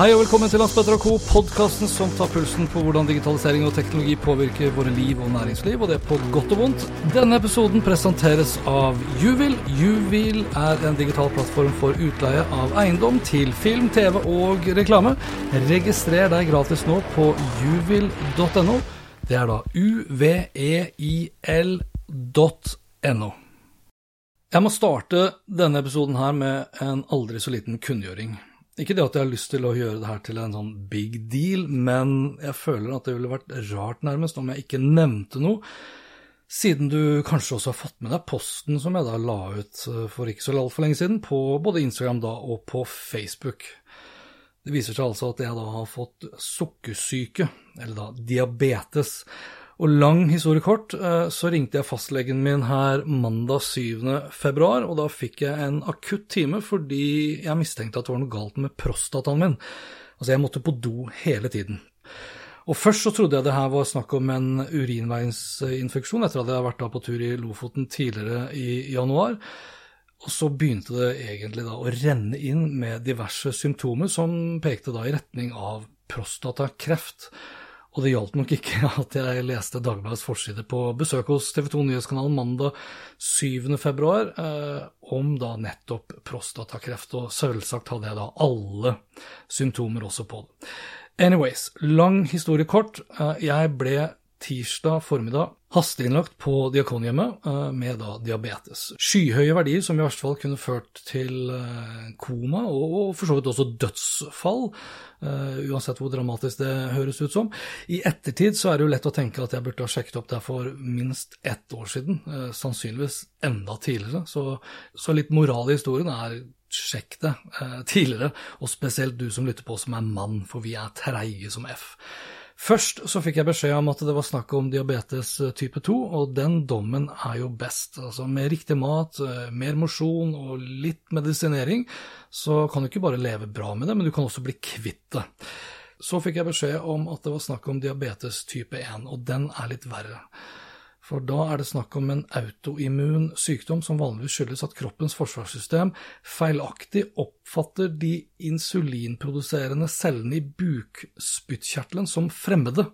Hei og velkommen til Landsbetter Co., podkasten som tar pulsen på hvordan digitalisering og teknologi påvirker våre liv og næringsliv, og det er på godt og vondt. Denne episoden presenteres av Juvil. Juvil er en digital plattform for utleie av eiendom til film, TV og reklame. Registrer deg gratis nå på juvil.no. Det er da uveil.no. Jeg må starte denne episoden her med en aldri så liten kunngjøring. Ikke det at jeg har lyst til å gjøre det her til en sånn big deal, men jeg føler at det ville vært rart nærmest om jeg ikke nevnte noe, siden du kanskje også har fått med deg posten som jeg da la ut eh, for ikke så altfor lenge siden, på både Instagram da og på Facebook. Det viser seg altså at jeg da har fått sukkersyke, eller da diabetes. Og lang historie kort, eh, så ringte jeg fastlegen min her mandag 7. februar, og da fikk jeg en akutt time fordi jeg mistenkte at det var noe galt med prostataen min. Altså, jeg måtte på do hele tiden. Og først så trodde jeg det her var snakk om en urinveisinfeksjon, etter at jeg hadde vært på tur i Lofoten tidligere i januar. Og så begynte det egentlig da å renne inn med diverse symptomer som pekte da i retning av prostatakreft. Og det hjalp nok ikke at jeg leste Dagbladets forside på besøk hos TV 2 Nyhetskanalen mandag 7. februar eh, om da nettopp prostatakreft, og selvsagt hadde jeg da alle symptomer også på det. Anyways, lang historie kort. Eh, jeg ble tirsdag formiddag hasteinnlagt på Diakonhjemmet eh, med da diabetes. Skyhøye verdier som i verste fall kunne ført til eh, koma, og for så vidt også dødsfall, eh, uansett hvor dramatisk det høres ut som. I ettertid så er det jo lett å tenke at jeg burde ha sjekket opp det for minst ett år siden, sannsynligvis enda tidligere. Så, så litt moral i historien er sjekk det tidligere, og spesielt du som lytter på som er mann, for vi er treige som F. Først så fikk jeg beskjed om at det var snakk om diabetes eh, type 2, og den dommen er jo best. Altså Med riktig mat, eh, mer mosjon og litt medisinering, så kan du ikke bare leve bra med det, men du kan også bli kvitt det. Så fikk jeg beskjed om at det var snakk om diabetes type 1, og den er litt verre. For da er det snakk om en autoimmun sykdom som vanligvis skyldes at kroppens forsvarssystem feilaktig oppfatter de insulinproduserende cellene i bukspyttkjertelen som fremmede,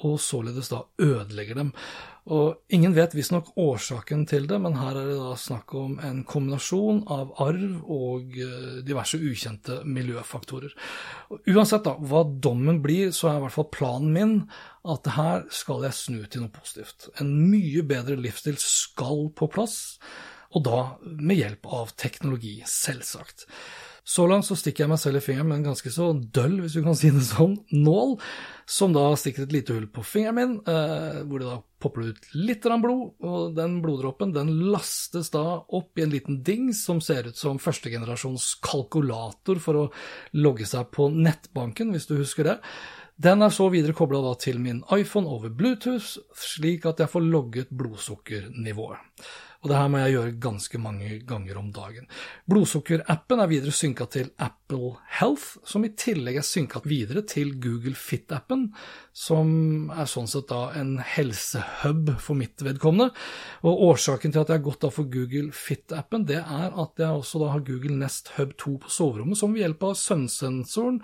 og således da ødelegger dem. Og ingen vet visstnok årsaken til det, men her er det da snakk om en kombinasjon av arv og eh, diverse ukjente miljøfaktorer. Uansett da, hva dommen blir, så er i hvert fall planen min at her skal jeg snu til noe positivt. En mye bedre livsstil skal på plass, og da med hjelp av teknologi, selvsagt. Så langt så stikker jeg meg selv i fingeren med en ganske så døll, hvis du kan si det sånn, nål, som da stikker et lite hull på fingeren min, eh, hvor det da popper ut litt blod, og den bloddråpen den lastes da opp i en liten dings som ser ut som førstegenerasjons kalkulator for å logge seg på nettbanken, hvis du husker det. Den er så videre kobla til min iPhone over Bluetooth, slik at jeg får logget blodsukkernivået og det her må jeg gjøre ganske mange ganger om dagen. Blodsukkerappen er videre synka til Apple Health, som i tillegg er synka videre til Google Fit-appen, som er sånn sett da en helsehub for mitt vedkommende. Og årsaken til at jeg har gått da for Google Fit-appen, det er at jeg også da har Google Nest Hub 2 på soverommet, som ved hjelp av søvnsensoren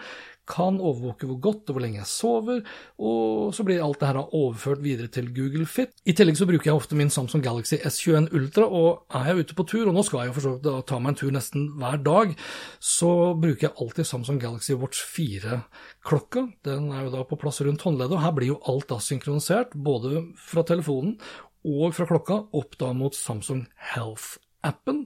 kan overvåke hvor godt og hvor lenge jeg sover, og så blir alt det her overført videre til Google Fit. I tillegg så bruker jeg ofte min Samsung Galaxy S21 Ultra, og er jeg ute på tur, og nå skal jeg for så vidt ta meg en tur nesten hver dag, så bruker jeg alltid Samsung Galaxy Watch 4-klokka. Den er jo da på plass rundt håndleddet, og her blir jo alt da synkronisert, både fra telefonen og fra klokka, opp da mot Samsung Health appen.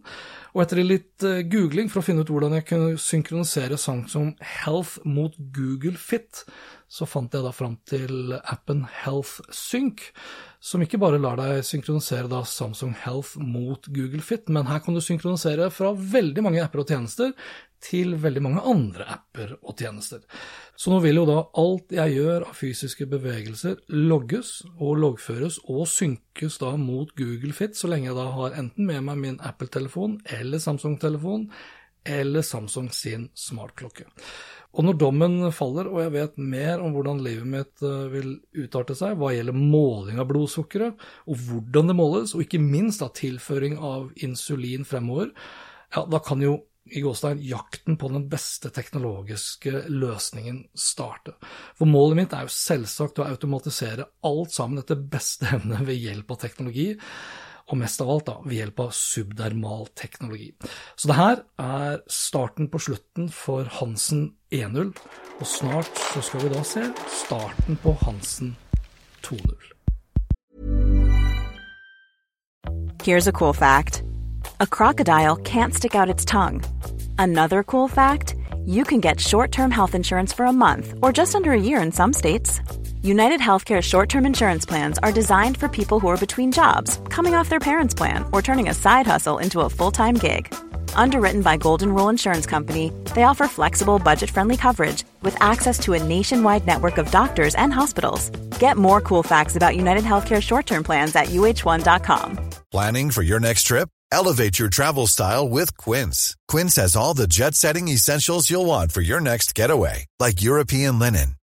Og etter litt uh, googling for å finne ut hvordan jeg kunne synkronisere Samsung Health mot Google Fit, så fant jeg da fram til appen Health Sync, som ikke bare lar deg synkronisere da Samsung Health mot Google Fit, men her kan du synkronisere fra veldig mange apper og tjenester til veldig mange andre apper og tjenester. Så nå vil jo da alt jeg gjør av fysiske bevegelser logges og loggføres og synkes da mot Google Fit, så lenge jeg da har enten med meg min Apple-telefon eller Samsung-telefon eller Samsung sin smartklokke. Og når dommen faller, og jeg vet mer om hvordan livet mitt eh, vil utarte seg hva gjelder måling av blodsukkeret, og hvordan det måles, og ikke minst da tilføring av insulin fremover, ja, da kan jo i gåstein jakten på den beste teknologiske løsningen starte. For målet mitt er jo selvsagt å automatisere alt sammen etter beste evne ved hjelp av teknologi og mest av alt da, ved hjelp av subdermal teknologi. Så det her er starten på slutten for Hansen 1.0, og snart så skal vi da se starten på Hansen 2.0. Here's a cool fact. A crocodile can't stick out its tongue. Another cool fact, you can get short-term health for a month or under a year in some states. United Healthcare short term insurance plans are designed for people who are between jobs, coming off their parents' plan, or turning a side hustle into a full time gig. Underwritten by Golden Rule Insurance Company, they offer flexible, budget friendly coverage with access to a nationwide network of doctors and hospitals. Get more cool facts about United Healthcare short term plans at uh1.com. Planning for your next trip? Elevate your travel style with Quince. Quince has all the jet setting essentials you'll want for your next getaway, like European linen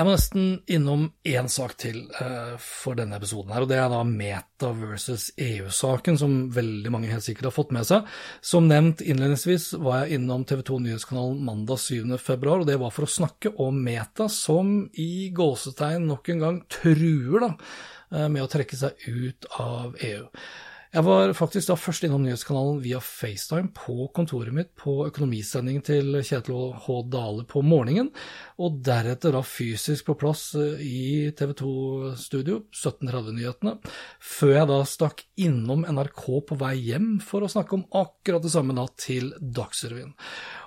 Jeg må nesten innom én sak til uh, for denne episoden, her, og det er da Meta versus EU-saken, som veldig mange helt sikkert har fått med seg. Som nevnt innledningsvis var jeg innom TV 2 Nyhetskanalen mandag 7. februar, og det var for å snakke om Meta, som i gåsetegn nok en gang truer da, uh, med å trekke seg ut av EU. Jeg var faktisk da først innom nyhetskanalen via FaceTime på kontoret mitt på økonomisendingen til Kjetil H. Dale på morgenen, og deretter da fysisk på plass eh, i TV 2-studio, 1730-nyhetene, før jeg da stakk innom NRK på vei hjem for å snakke om akkurat det samme da til Dagsrevyen.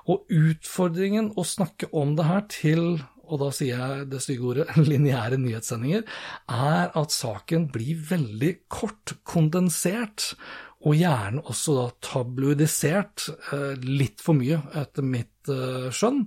Og utfordringen å snakke om det her til og da sier jeg det stygge ordet, lineære nyhetssendinger, er at saken blir veldig kort, kondensert, og gjerne også da tabloidisert eh, litt for mye, etter mitt eh, skjønn.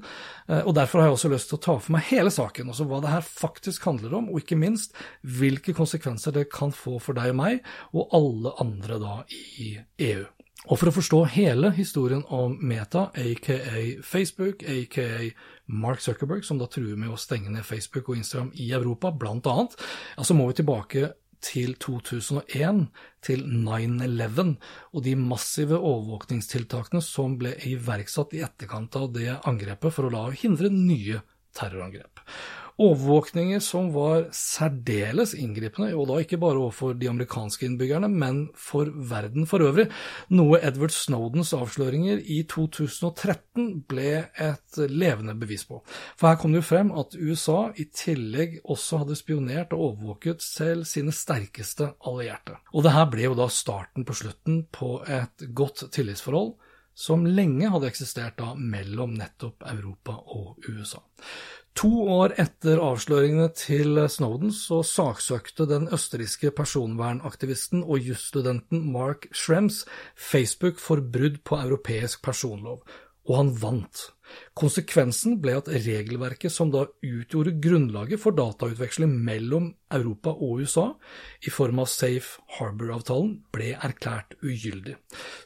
Eh, og Derfor har jeg også lyst til å ta for meg hele saken, også hva det her faktisk handler om, og ikke minst hvilke konsekvenser det kan få for deg og meg, og alle andre da i EU. Og for å forstå hele historien om Meta, aka Facebook, aka Mark Zuckerberg, som da truer med å stenge ned Facebook og Instagram i Europa, blant annet, så må vi tilbake til 2001, til 9-11, og de massive overvåkningstiltakene som ble iverksatt i etterkant av det angrepet for å la hindre nye terrorangrep. Overvåkninger som var særdeles inngripende, og da ikke bare overfor de amerikanske innbyggerne, men for verden for øvrig, noe Edward Snowdens avsløringer i 2013 ble et levende bevis på. For her kom det jo frem at USA i tillegg også hadde spionert og overvåket selv sine sterkeste allierte. Og det her ble jo da starten på slutten på et godt tillitsforhold som lenge hadde eksistert da mellom nettopp Europa og USA. To år etter avsløringene til Snowden så saksøkte den østerrikske personvernaktivisten og jusstudenten Mark Schrems Facebook for brudd på europeisk personlov, og han vant. Konsekvensen ble at regelverket som da utgjorde grunnlaget for datautveksling mellom Europa og USA, i form av Safe Harbor-avtalen, ble erklært ugyldig.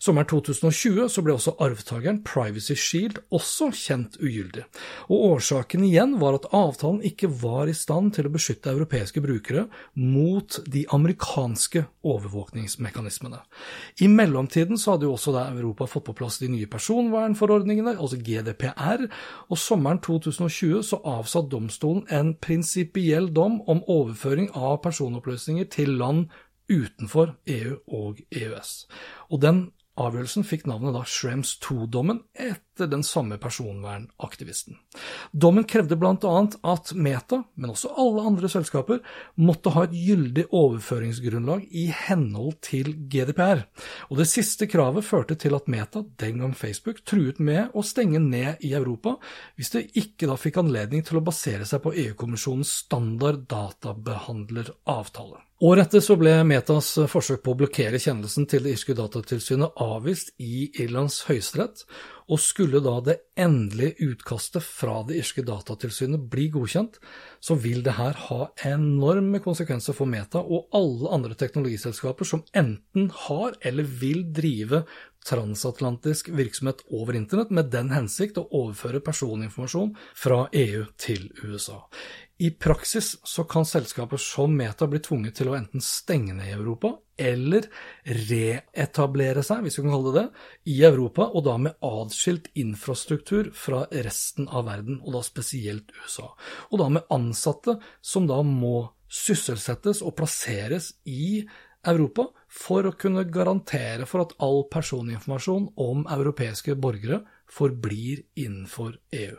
Sommeren 2020 så ble også arvtakeren Privacy Shield også kjent ugyldig, og årsaken igjen var at avtalen ikke var i stand til å beskytte europeiske brukere mot de amerikanske overvåkningsmekanismene. I mellomtiden så hadde jo også Europa fått på plass de nye personvernforordningene, altså GDPR, GDPR, og sommeren 2020 så avsa domstolen en prinsipiell dom om overføring av personopplysninger til land utenfor EU og EØS. Og den Avgjørelsen fikk navnet da Schrems II-dommen etter den samme personvernaktivisten. Dommen krevde annet at Meta, men også alle andre selskaper, måtte ha et gyldig overføringsgrunnlag i henhold til GDPR, og det siste kravet førte til at Meta, den gang Facebook, truet med å stenge ned i Europa hvis det ikke da fikk anledning til å basere seg på EU-kommisjonens standard databehandleravtale. Året etter så ble Metas forsøk på å blokkere kjennelsen til det irske datatilsynet avvist i Irlands høyesterett, og skulle da det endelige utkastet fra det irske datatilsynet bli godkjent, så vil det her ha enorme konsekvenser for Meta og alle andre teknologiselskaper som enten har eller vil drive transatlantisk virksomhet over internett med den hensikt å overføre personinformasjon fra EU til USA. I praksis så kan selskaper som Meta bli tvunget til å enten stenge ned i Europa eller reetablere seg, hvis vi kan kalle det det, i Europa, og da med adskilt infrastruktur fra resten av verden, og da spesielt USA. Og da med ansatte som da må sysselsettes og plasseres i Europa for å kunne garantere for at all personinformasjon om europeiske borgere forblir innenfor EU.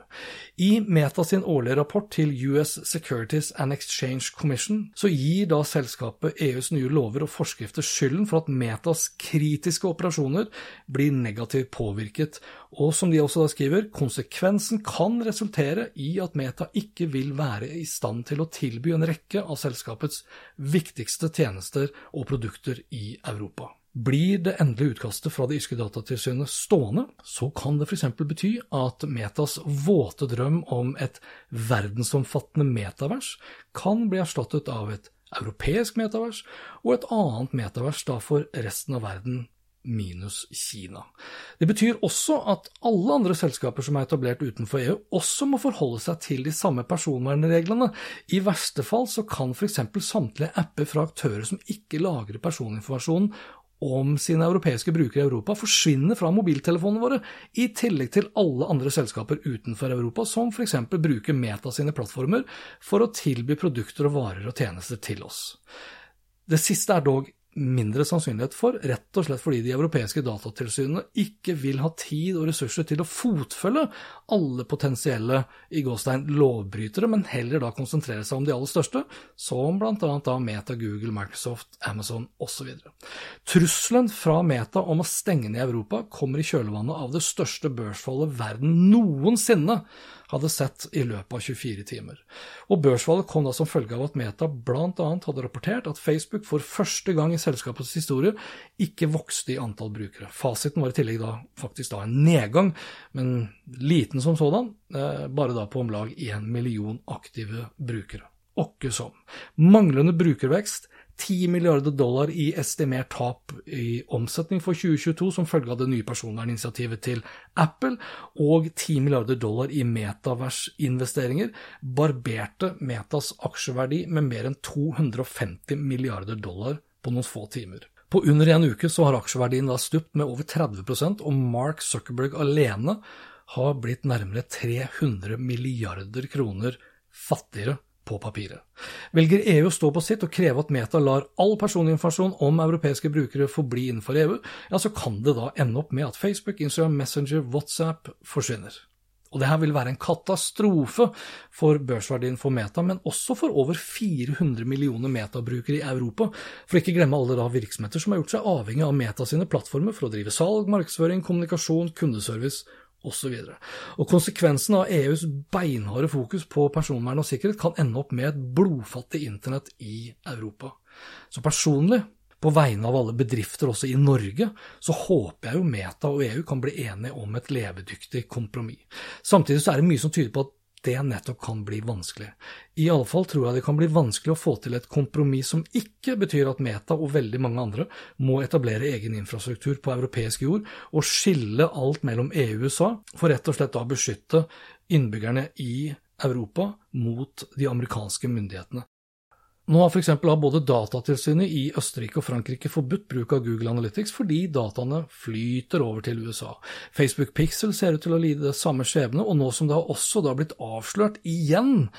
I Meta sin årlige rapport til US Securities and Exchange Commission så gir da selskapet EUs nye lover og forskrifter skylden for at Metas kritiske operasjoner blir negativt påvirket, og som de også da skriver, konsekvensen kan resultere i at Meta ikke vil være i stand til å tilby en rekke av selskapets viktigste tjenester og produkter i Europa. Blir det endelige utkastet fra det irske datatilsynet stående, så kan det f.eks. bety at Metas våte drøm om et verdensomfattende metavers kan bli erstattet av et europeisk metavers og et annet metavers da for resten av verden minus Kina. Det betyr også at alle andre selskaper som er etablert utenfor EU, også må forholde seg til de samme personvernreglene. I verste fall så kan f.eks. samtlige apper fra aktører som ikke lagrer personinformasjonen om sine europeiske brukere i Europa forsvinner fra mobiltelefonene våre, i tillegg til alle andre selskaper utenfor Europa, som f.eks. bruker Meta sine plattformer for å tilby produkter og varer og tjenester til oss. Det siste er dog mindre sannsynlighet for, rett og slett fordi de europeiske datatilsynene ikke vil ha tid og ressurser til å fotfølge alle potensielle i gåstein lovbrytere, men heller da konsentrere seg om de aller største, som annet da Meta, Google, Microsoft, Amazon osv. Trusselen fra Meta om å stenge ned Europa kommer i kjølvannet av det største børsfallet verden noensinne hadde sett i løpet av 24 timer. Og børsfallet kom da som følge av at Meta bl.a. hadde rapportert at Facebook for første gang i selskapets historie ikke vokste i antall brukere. Fasiten var i tillegg da faktisk da en nedgang, men liten som sådan, eh, bare da på om lag én million aktive brukere. Åkke som. Manglende brukervekst 10 milliarder dollar i estimert tap i omsetning for 2022 som følge av det nye personverninitiativet til Apple, og 10 milliarder dollar i metaversinvesteringer barberte Metas aksjeverdi med mer enn 250 milliarder dollar på noen få timer. På under en uke så har aksjeverdien da stupt med over 30% og Mark Zuckerberg alene har blitt nærmere 300 milliarder kroner fattigere på papiret. Velger EU å stå på sitt og kreve at Meta lar all personinformasjon om europeiske brukere forbli innenfor EU, ja, så kan det da ende opp med at Facebook, Instagram, Messenger, WhatsApp forsvinner. Og det her vil være en katastrofe for børsverdien for Meta, men også for over 400 millioner Meta-brukere i Europa, for ikke glemme alle da virksomheter som har gjort seg avhengig av Meta sine plattformer for å drive salg, markedsføring, kommunikasjon, kundeservice osv. Konsekvensen av EUs beinharde fokus på personvern og sikkerhet kan ende opp med et blodfattig internett i Europa. Så personlig, på vegne av alle bedrifter også i Norge, så håper jeg jo Meta og EU kan bli enige om et levedyktig kompromiss. Samtidig så er det mye som tyder på at det nettopp kan bli vanskelig. I alle fall tror jeg det kan bli vanskelig å få til et kompromiss som ikke betyr at Meta og veldig mange andre må etablere egen infrastruktur på europeisk jord og skille alt mellom EU og USA, for rett og slett da beskytte innbyggerne i Europa mot de amerikanske myndighetene. Nå har f.eks. både Datatilsynet i Østerrike og Frankrike forbudt bruk av Google Analytics fordi dataene flyter over til USA. Facebook Pixel ser ut til å lide det samme skjebne, og nå som det har også da blitt avslørt igjen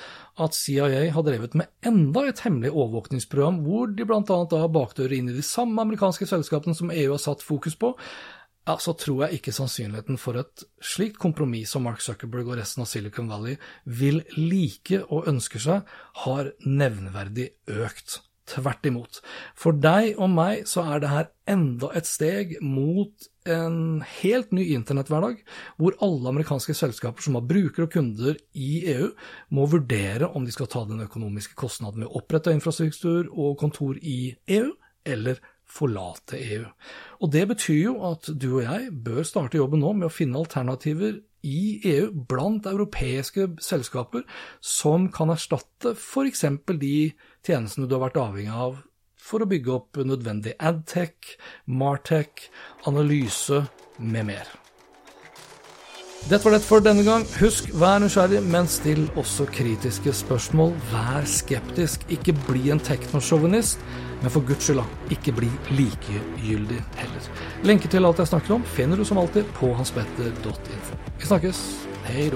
at CIA har drevet med enda et hemmelig overvåkningsprogram hvor de bl.a. har bakdører inn i de samme amerikanske selskapene som EU har satt fokus på, ja, så tror jeg ikke sannsynligheten for et slikt kompromiss som Mark Zuckerberg og resten av Silicon Valley vil like og ønsker seg, har nevneverdig økt. Tvert imot. For deg og meg så er det her enda et steg mot en helt ny internetthverdag, hvor alle amerikanske selskaper som har brukere og kunder i EU, må vurdere om de skal ta den økonomiske kostnaden med å opprette infrastruktur og kontor i EU, eller forlate EU. Og Det betyr jo at du og jeg bør starte jobben nå med å finne alternativer i EU blant europeiske selskaper som kan erstatte f.eks. de tjenestene du har vært avhengig av for å bygge opp nødvendig adtech, martech, analyse med mer. Dette var det for denne gang. Husk, vær nysgjerrig, men still også kritiske spørsmål. Vær skeptisk, ikke bli en teknosjåvinist, men for guds skyld, ikke bli likegyldig heller. Lenker til alt jeg snakker om, finner du som alltid på hanspetter.info. Vi snakkes. Hei.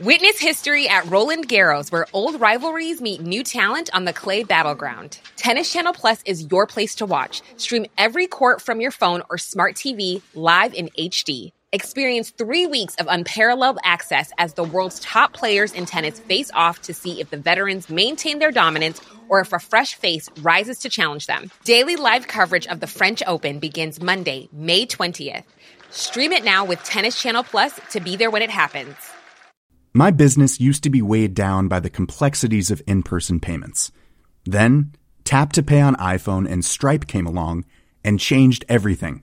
Witness history at Roland Garros, where old rivalries meet new talent on the clay battleground. Tennis Channel Plus is your place to watch. Stream every court from your phone or smart TV live in HD. Experience three weeks of unparalleled access as the world's top players in tennis face off to see if the veterans maintain their dominance or if a fresh face rises to challenge them. Daily live coverage of the French Open begins Monday, May 20th. Stream it now with Tennis Channel Plus to be there when it happens. My business used to be weighed down by the complexities of in person payments. Then, Tap to Pay on iPhone and Stripe came along and changed everything.